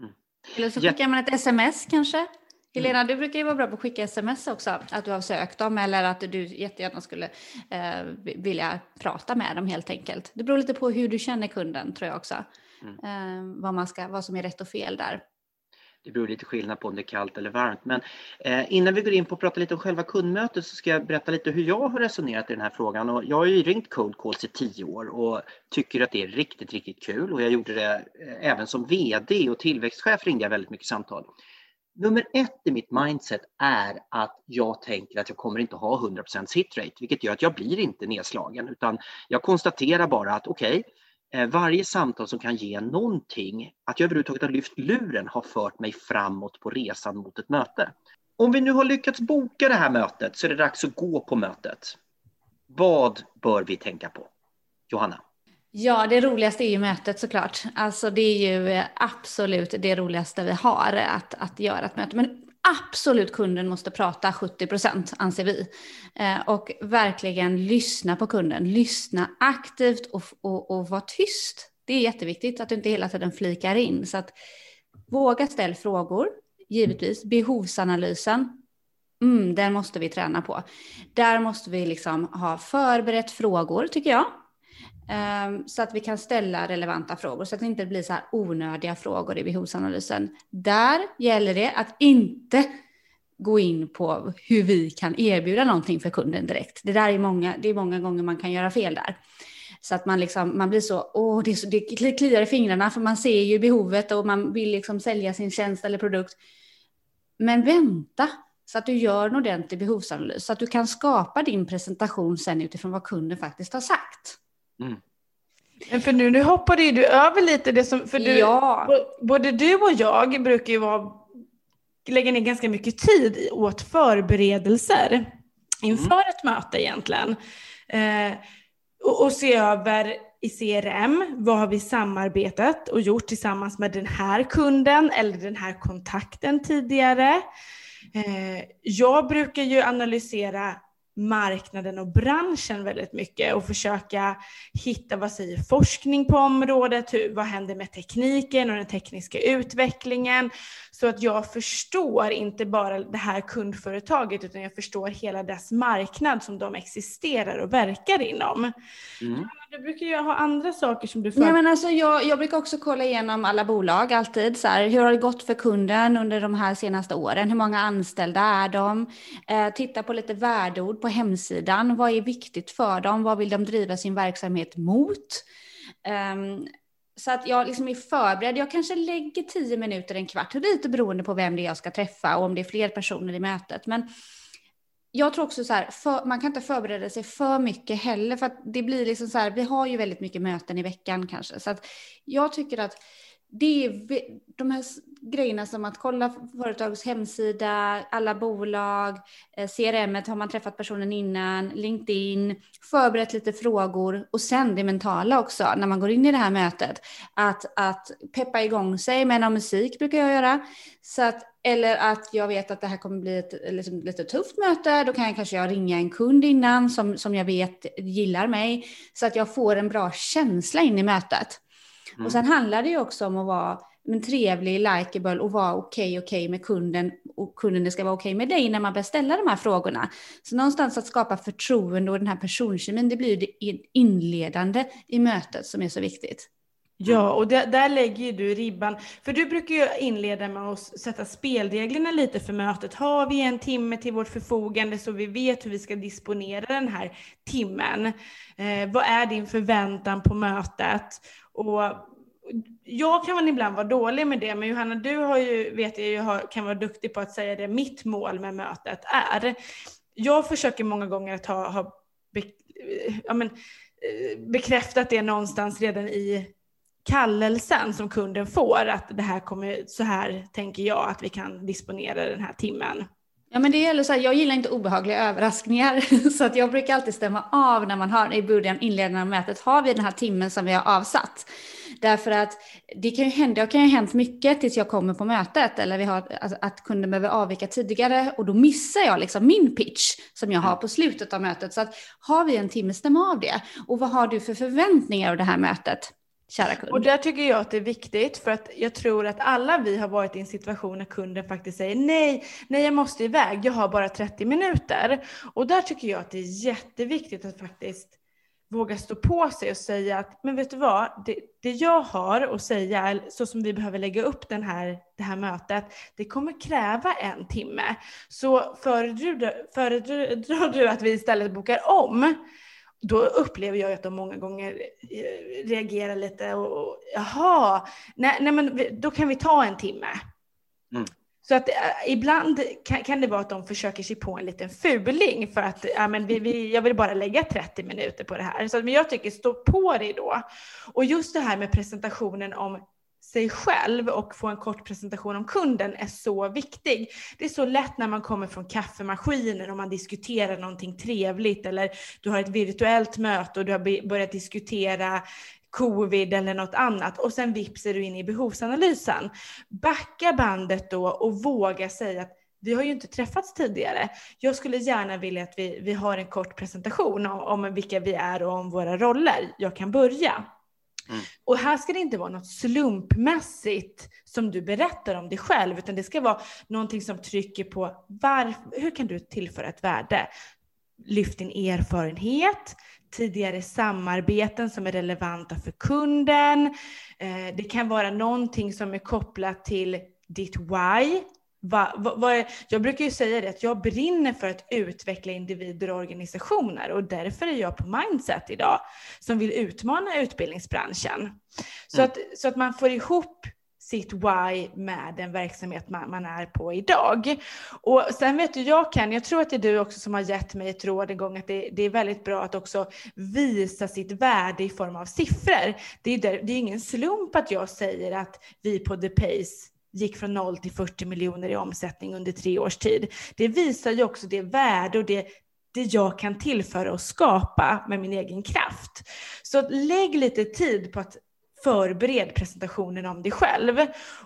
Mm. Eller så skickar man ett sms kanske? Helena, du brukar ju vara bra på att skicka sms också, att du har sökt dem eller att du jättegärna skulle eh, vilja prata med dem helt enkelt. Det beror lite på hur du känner kunden tror jag också. Mm. Eh, vad, man ska, vad som är rätt och fel där. Det beror lite skillnad på om det är kallt eller varmt. Men eh, innan vi går in på att prata lite om själva kundmötet så ska jag berätta lite hur jag har resonerat i den här frågan. Och jag har ju ringt cold calls i tio år och tycker att det är riktigt, riktigt kul. Och jag gjorde det eh, även som VD och tillväxtchef ringde jag väldigt mycket samtal. Nummer ett i mitt mindset är att jag tänker att jag kommer inte ha 100% hitrate, vilket gör att jag blir inte nedslagen, utan jag konstaterar bara att okej, okay, Eh, varje samtal som kan ge någonting, att jag överhuvudtaget har lyft luren, har fört mig framåt på resan mot ett möte. Om vi nu har lyckats boka det här mötet så är det dags att gå på mötet. Vad bör vi tänka på? Johanna? Ja, det roligaste är ju mötet såklart. Alltså det är ju absolut det roligaste vi har att, att göra ett möte. Men absolut kunden måste prata 70 procent anser vi. Eh, och verkligen lyssna på kunden. Lyssna aktivt och, och, och vara tyst. Det är jätteviktigt att du inte hela tiden flikar in. Så att våga ställa frågor, givetvis. Behovsanalysen, mm, den måste vi träna på. Där måste vi liksom ha förberett frågor tycker jag. Ehm, så att vi kan ställa relevanta frågor så att det inte blir så här onödiga frågor i behovsanalysen. Där gäller det att inte gå in på hur vi kan erbjuda någonting för kunden direkt. Det där är många, det är många gånger man kan göra fel där. Så att man, liksom, man blir så, åh, det, så, det kliar i fingrarna för man ser ju behovet och man vill liksom sälja sin tjänst eller produkt. Men vänta så att du gör en ordentlig behovsanalys så att du kan skapa din presentation sen utifrån vad kunden faktiskt har sagt. Mm. Men för nu, nu hoppade ju du över lite det som, för du, ja. både du och jag brukar ju vara, lägga ner ganska mycket tid åt förberedelser inför mm. ett möte egentligen. Eh, och, och se över i CRM, vad har vi samarbetat och gjort tillsammans med den här kunden eller den här kontakten tidigare. Eh, jag brukar ju analysera marknaden och branschen väldigt mycket och försöka hitta vad säger forskning på området, hur, vad händer med tekniken och den tekniska utvecklingen så att jag förstår inte bara det här kundföretaget utan jag förstår hela dess marknad som de existerar och verkar inom. Mm. Du brukar ju ha andra saker som du för... Nej, men alltså jag, jag brukar också kolla igenom alla bolag alltid. Så här, hur har det gått för kunden under de här senaste åren? Hur många anställda är de? Eh, titta på lite värdeord på hemsidan. Vad är viktigt för dem? Vad vill de driva sin verksamhet mot? Um, så att jag liksom är förberedd. Jag kanske lägger tio minuter, en kvart, lite beroende på vem det är jag ska träffa och om det är fler personer i mötet. Men jag tror också så här, för, man kan inte förbereda sig för mycket heller, för att det blir liksom så här, vi har ju väldigt mycket möten i veckan kanske, så att jag tycker att det är de här grejerna som att kolla företagets hemsida, alla bolag, eh, CRM, har man träffat personen innan, LinkedIn, förberett lite frågor och sen det mentala också när man går in i det här mötet. Att, att peppa igång sig med någon musik brukar jag göra. Så att, eller att jag vet att det här kommer bli ett liksom, lite tufft möte, då kan jag kanske jag ringa en kund innan som, som jag vet gillar mig så att jag får en bra känsla in i mötet. Mm. Och sen handlar det ju också om att vara men trevlig, likeable och vara okej, okay, okej okay med kunden och kunden ska vara okej okay med dig när man börjar ställa de här frågorna. Så någonstans att skapa förtroende och den här personkemin, det blir det inledande i mötet som är så viktigt. Ja, och där, där lägger du ribban. För du brukar ju inleda med att sätta spelreglerna lite för mötet. Har vi en timme till vårt förfogande så vi vet hur vi ska disponera den här timmen? Eh, vad är din förväntan på mötet? Och jag kan väl ibland vara dålig med det, men Johanna, du har ju, vet jag ju, kan vara duktig på att säga det mitt mål med mötet är. Jag försöker många gånger att ha, ha be, ja, men, eh, bekräftat det någonstans redan i kallelsen som kunden får, att det här kommer, så här tänker jag att vi kan disponera den här timmen. Ja, men det gäller så här, jag gillar inte obehagliga överraskningar, så att jag brukar alltid stämma av när man har i början, inledningen av mötet, har vi den här timmen som vi har avsatt? Därför att det kan ju hända, det kan ju ha hänt mycket tills jag kommer på mötet, eller vi har, alltså, att kunden behöver avvika tidigare, och då missar jag liksom min pitch som jag har mm. på slutet av mötet. Så att har vi en timme, stäm av det. Och vad har du för förväntningar av det här mötet? Kära kund. Och där tycker jag att det är viktigt för att jag tror att alla vi har varit i en situation när kunden faktiskt säger nej, nej jag måste iväg, jag har bara 30 minuter. Och där tycker jag att det är jätteviktigt att faktiskt våga stå på sig och säga att, men vet du vad, det, det jag har att säga, så som vi behöver lägga upp den här, det här mötet, det kommer kräva en timme. Så föredrar, föredrar du att vi istället bokar om, då upplever jag att de många gånger eh, reagerar lite och, jaha, nej, nej men då kan vi ta en timme. Mm. Så att äh, ibland kan, kan, det vara att de försöker sig på en liten fuling för att ja, men vi, vi, jag vill bara lägga 30 minuter på det här. Så men jag tycker stå på dig då. Och just det här med presentationen om sig själv och få en kort presentation om kunden är så viktig. Det är så lätt när man kommer från kaffemaskinen och man diskuterar någonting trevligt eller du har ett virtuellt möte och du har börjat diskutera covid eller något annat och sen vips är du in i behovsanalysen. Backa bandet då och våga säga att vi har ju inte träffats tidigare. Jag skulle gärna vilja att vi, vi har en kort presentation om, om vilka vi är och om våra roller. Jag kan börja. Mm. Och här ska det inte vara något slumpmässigt som du berättar om dig själv, utan det ska vara någonting som trycker på varför, hur kan du tillföra ett värde? Lyft din erfarenhet, tidigare samarbeten som är relevanta för kunden. Eh, det kan vara någonting som är kopplat till ditt why, Va, va, va, jag brukar ju säga det att jag brinner för att utveckla individer och organisationer och därför är jag på Mindset idag som vill utmana utbildningsbranschen. Så, mm. att, så att man får ihop sitt why med den verksamhet man, man, är på idag. Och sen vet du, jag kan, jag tror att det är du också som har gett mig ett råd en gång, att det, det är väldigt bra att också visa sitt värde i form av siffror. Det är, där, det är ingen slump att jag säger att vi på The Pace gick från 0 till 40 miljoner i omsättning under tre års tid. Det visar ju också det värde och det, det jag kan tillföra och skapa med min egen kraft. Så lägg lite tid på att förbered presentationen om dig själv.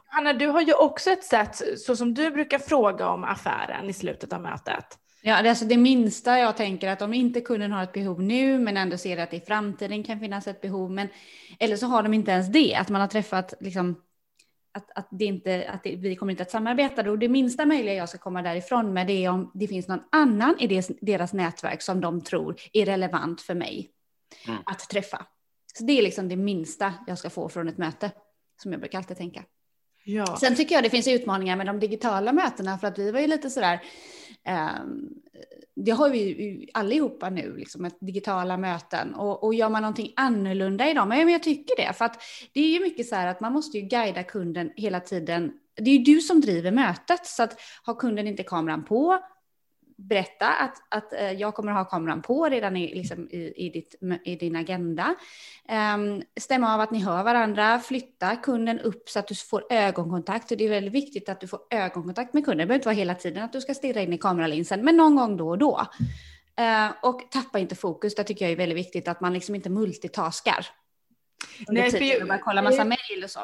Hanna, du har ju också ett sätt, så som du brukar fråga om affären i slutet av mötet. Ja, det är alltså det minsta jag tänker att om inte kunden har ett behov nu, men ändå ser att det i framtiden kan finnas ett behov, men eller så har de inte ens det, att man har träffat liksom att, att, det inte, att det, vi kommer inte att samarbeta. Och det minsta möjliga jag ska komma därifrån med det är om det finns någon annan i deras, nätverk som de tror är relevant för mig mm. att träffa. Så det är liksom det minsta jag ska få från ett möte, som jag brukar alltid tänka. Ja. Sen tycker jag det finns utmaningar med de digitala mötena, för att vi var ju lite sådär, um, det har vi ju allihopa nu, liksom ett digitala möten. Och, och gör man någonting annorlunda idag? Men jag tycker det, för att det är ju mycket så här att man måste ju guida kunden hela tiden. Det är ju du som driver mötet, så att har kunden inte kameran på, berätta att, att eh, jag kommer att ha kameran på redan i, liksom, i, i, ditt, i din agenda. Um, stämma av att ni hör varandra, flytta kunden upp så att du får ögonkontakt. det är väldigt viktigt att du får ögonkontakt med kunden. Det behöver inte vara hela tiden att du ska stirra in i kameralinsen, men någon gång då och då. Uh, och tappa inte fokus, det tycker jag är väldigt viktigt, att man liksom inte multitaskar. Nej, för jag, bara kolla massa mejl och så.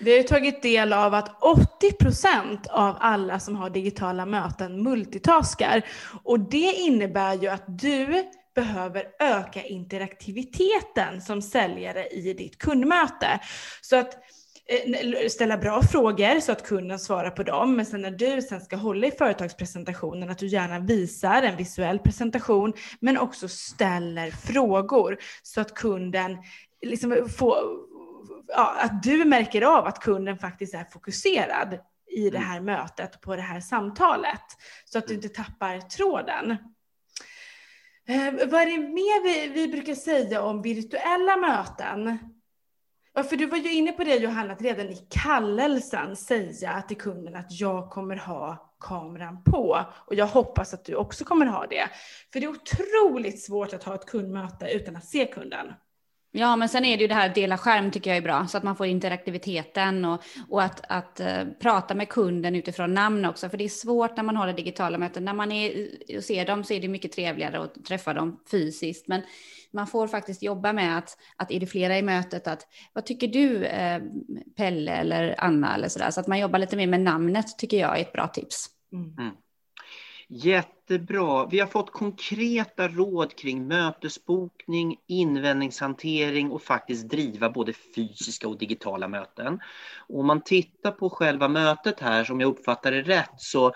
Vi har tagit del av att 80 procent av alla som har digitala möten multitaskar. Och det innebär ju att du behöver öka interaktiviteten som säljare i ditt kundmöte. Så att eh, ställa bra frågor så att kunden svarar på dem. Men sen när du sen ska hålla i företagspresentationen att du gärna visar en visuell presentation men också ställer frågor så att kunden liksom får ja, att du märker av att kunden faktiskt är fokuserad i det mm. här mötet, på det här samtalet. Så att du mm. inte tappar tråden. Eh, vad är det mer vi, vi brukar säga om virtuella möten? Ja, för du var ju inne på det Johanna, att redan i kallelsen säga till kunden att jag kommer ha kameran på. Och jag hoppas att du också kommer ha det. För det är otroligt svårt att ha ett kundmöte utan att se kunden. Ja, men sen är det ju det här dela skärm tycker jag är bra, så att man får interaktiviteten och, och att, att uh, prata med kunden utifrån namn också, för det är svårt när man har det digitala möten. När man är och ser dem så är det mycket trevligare att träffa dem fysiskt, men man får faktiskt jobba med att, att är det flera i mötet, att vad tycker du eh, Pelle eller Anna eller sådär, så att man jobbar lite mer med namnet tycker jag är ett bra tips. Mm. Jättebra. Vi har fått konkreta råd kring mötesbokning, invändningshantering och faktiskt driva både fysiska och digitala möten. Och om man tittar på själva mötet här, som jag uppfattar det rätt, så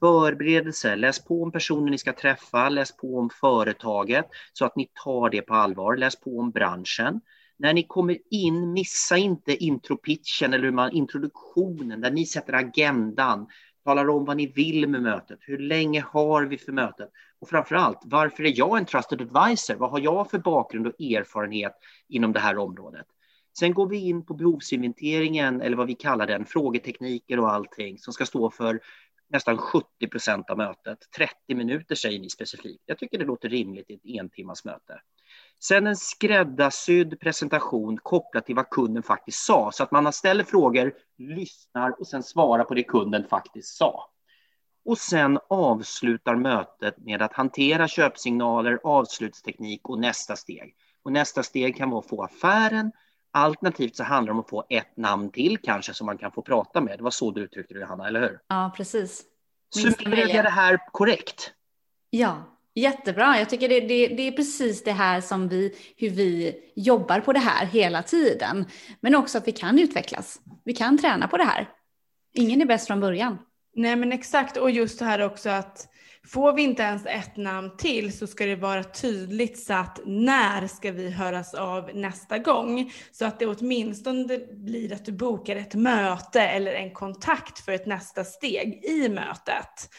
förberedelse, läs på om personen ni ska träffa, läs på om företaget så att ni tar det på allvar, läs på om branschen. När ni kommer in, missa inte intropitchen eller man, introduktionen där ni sätter agendan, talar om vad ni vill med mötet, hur länge har vi för mötet och framför allt varför är jag en trusted advisor? Vad har jag för bakgrund och erfarenhet inom det här området? Sen går vi in på behovsinventeringen eller vad vi kallar den, frågetekniker och allting som ska stå för nästan 70 procent av mötet. 30 minuter säger ni specifikt. Jag tycker det låter rimligt i ett entimmas möte. Sen en skräddarsydd presentation kopplat till vad kunden faktiskt sa, så att man ställer frågor, lyssnar och sen svarar på det kunden faktiskt sa. Och sen avslutar mötet med att hantera köpsignaler, avslutsteknik och nästa steg. Och nästa steg kan vara att få affären, alternativt så handlar det om att få ett namn till kanske som man kan få prata med. Det var så du uttryckte det, Hanna, eller hur? Ja, precis. Summerar jag det här korrekt? Ja, Jättebra. Jag tycker det, det, det, är precis det här som vi, hur vi jobbar på det här hela tiden. Men också att vi kan utvecklas. Vi kan träna på det här. Ingen är bäst från början. Nej men exakt och just det här också att får vi inte ens ett namn till så ska det vara tydligt satt när ska vi höras av nästa gång. Så att det åtminstone blir att du bokar ett möte eller en kontakt för ett nästa steg i mötet.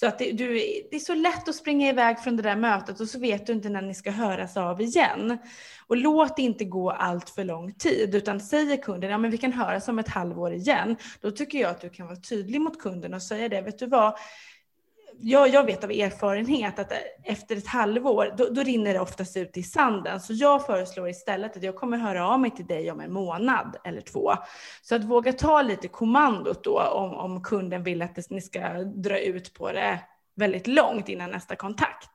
Så att det, du, det är så lätt att springa iväg från det där mötet och så vet du inte när ni ska höras av igen. Och låt det inte gå allt för lång tid, utan säger kunden, ja men vi kan höras om ett halvår igen. Då tycker jag att du kan vara tydlig mot kunden och säga det, vet du vad, jag, jag vet av erfarenhet att efter ett halvår, då, då rinner det oftast ut i sanden. Så jag föreslår istället att jag kommer höra av mig till dig om en månad eller två. Så att våga ta lite kommandot då om, om kunden vill att ni ska dra ut på det väldigt långt innan nästa kontakt.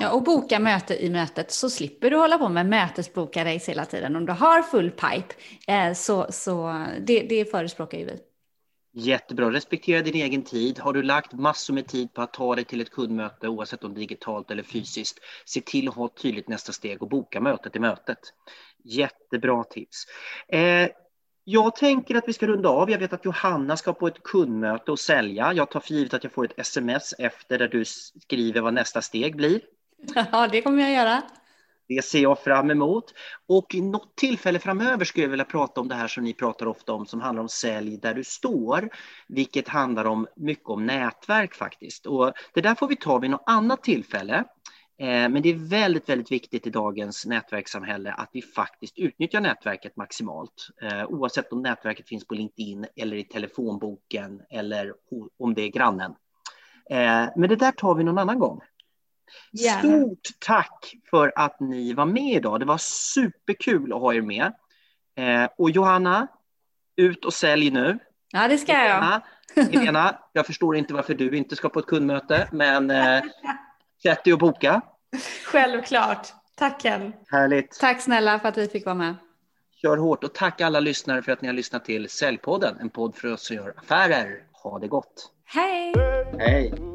Ja, och boka möte i mötet så slipper du hålla på med mötesboka race hela tiden. Om du har full pipe eh, så, så det, det förespråkar ju vi. Jättebra. Respektera din egen tid. Har du lagt massor med tid på att ta dig till ett kundmöte, oavsett om digitalt eller fysiskt, se till att ha ett tydligt nästa steg och boka mötet i mötet. Jättebra tips. Eh, jag tänker att vi ska runda av. Jag vet att Johanna ska på ett kundmöte och sälja. Jag tar för givet att jag får ett sms efter där du skriver vad nästa steg blir. Ja, det kommer jag göra. Det ser jag fram emot. Och i något tillfälle framöver skulle jag vilja prata om det här som ni pratar ofta om, som handlar om sälj där du står, vilket handlar om mycket om nätverk faktiskt. Och det där får vi ta vid något annat tillfälle. Eh, men det är väldigt, väldigt viktigt i dagens nätverkssamhälle att vi faktiskt utnyttjar nätverket maximalt. Eh, oavsett om nätverket finns på LinkedIn eller i telefonboken eller om det är grannen. Eh, men det där tar vi någon annan gång. Gärna. Stort tack för att ni var med idag. Det var superkul att ha er med. Eh, och Johanna, ut och sälj nu. Ja, det ska jag. Helena, jag förstår inte varför du inte ska på ett kundmöte, men eh, sätt dig och boka. Självklart. Tack Ken. Härligt. Tack snälla för att vi fick vara med. Kör hårt och tack alla lyssnare för att ni har lyssnat till Säljpodden, en podd för oss som gör affärer. Ha det gott. Hej! Hej!